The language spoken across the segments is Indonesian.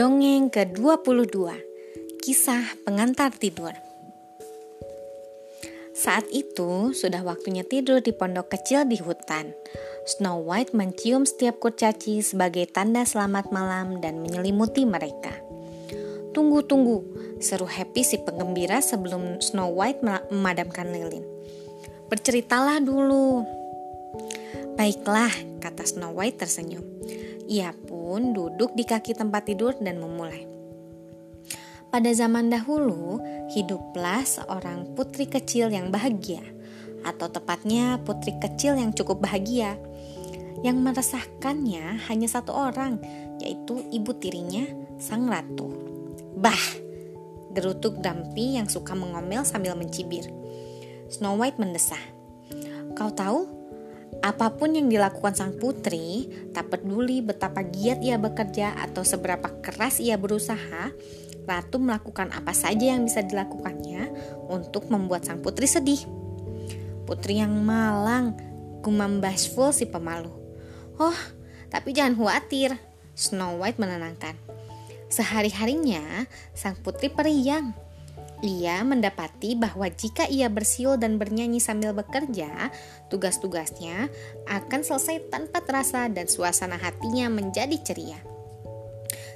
Dongeng ke-22 Kisah pengantar tidur. Saat itu sudah waktunya tidur di pondok kecil di hutan. Snow White mencium setiap kurcaci sebagai tanda selamat malam dan menyelimuti mereka. Tunggu, tunggu, seru Happy si penggembira sebelum Snow White memadamkan lilin. Berceritalah dulu. Baiklah, kata Snow White tersenyum. Ia pun duduk di kaki tempat tidur dan memulai. Pada zaman dahulu, hiduplah seorang putri kecil yang bahagia, atau tepatnya putri kecil yang cukup bahagia. Yang meresahkannya hanya satu orang, yaitu ibu tirinya, sang ratu. Bah, gerutuk Dampi yang suka mengomel sambil mencibir. Snow White mendesah. Kau tahu, Apa pun yang dilakukan sang putri, tak peduli betapa giat ia bekerja atau seberapa keras ia berusaha, ratu melakukan apa saja yang bisa dilakukannya untuk membuat sang putri sedih. Putri yang malang, gumam bashful si pemalu. Oh, tapi jangan khawatir, Snow White menenangkan. Sehari-harinya, sang putri periang ia mendapati bahwa jika ia bersiul dan bernyanyi sambil bekerja, tugas-tugasnya akan selesai tanpa terasa dan suasana hatinya menjadi ceria.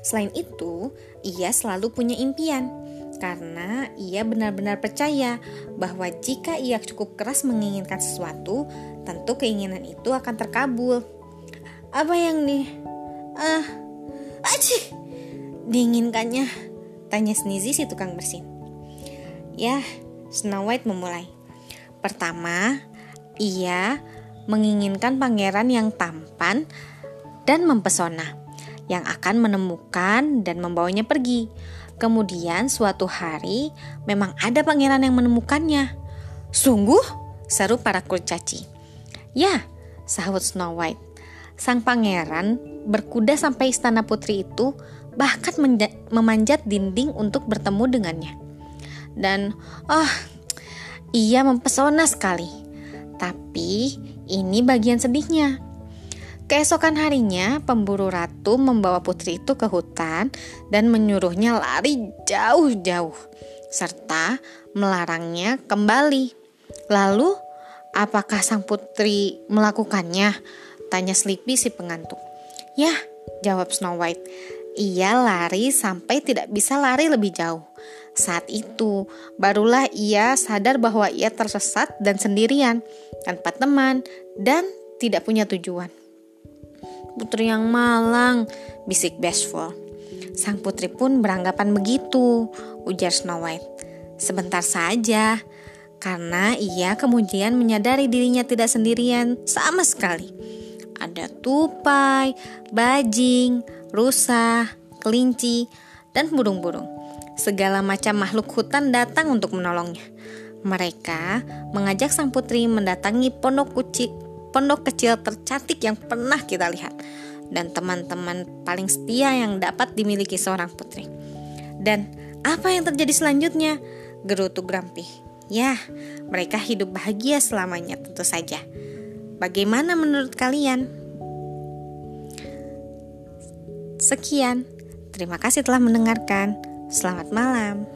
Selain itu, ia selalu punya impian karena ia benar-benar percaya bahwa jika ia cukup keras menginginkan sesuatu, tentu keinginan itu akan terkabul. Apa yang di ah, aci diinginkannya? Tanya Sneezy si tukang bersin. Ya, Snow White memulai. Pertama, ia menginginkan pangeran yang tampan dan mempesona yang akan menemukan dan membawanya pergi. Kemudian suatu hari memang ada pangeran yang menemukannya. Sungguh? Seru para kurcaci. Ya, sahut Snow White. Sang pangeran berkuda sampai istana putri itu bahkan memanjat dinding untuk bertemu dengannya dan oh ia mempesona sekali. Tapi ini bagian sedihnya. Keesokan harinya, pemburu ratu membawa putri itu ke hutan dan menyuruhnya lari jauh-jauh, serta melarangnya kembali. Lalu, apakah sang putri melakukannya? Tanya Sleepy si pengantuk. Ya, jawab Snow White. Ia lari sampai tidak bisa lari lebih jauh. Saat itu, barulah ia sadar bahwa ia tersesat dan sendirian, tanpa teman, dan tidak punya tujuan. Putri yang malang, bisik Bashful. Sang putri pun beranggapan begitu, ujar Snow White. Sebentar saja, karena ia kemudian menyadari dirinya tidak sendirian sama sekali. Ada tupai, bajing, rusa, kelinci, dan burung-burung segala macam makhluk hutan datang untuk menolongnya. Mereka mengajak sang putri mendatangi pondok kecil, pondok kecil tercantik yang pernah kita lihat dan teman-teman paling setia yang dapat dimiliki seorang putri. Dan apa yang terjadi selanjutnya? Gerutu Grumpy. Ya, mereka hidup bahagia selamanya tentu saja. Bagaimana menurut kalian? Sekian. Terima kasih telah mendengarkan. Selamat malam.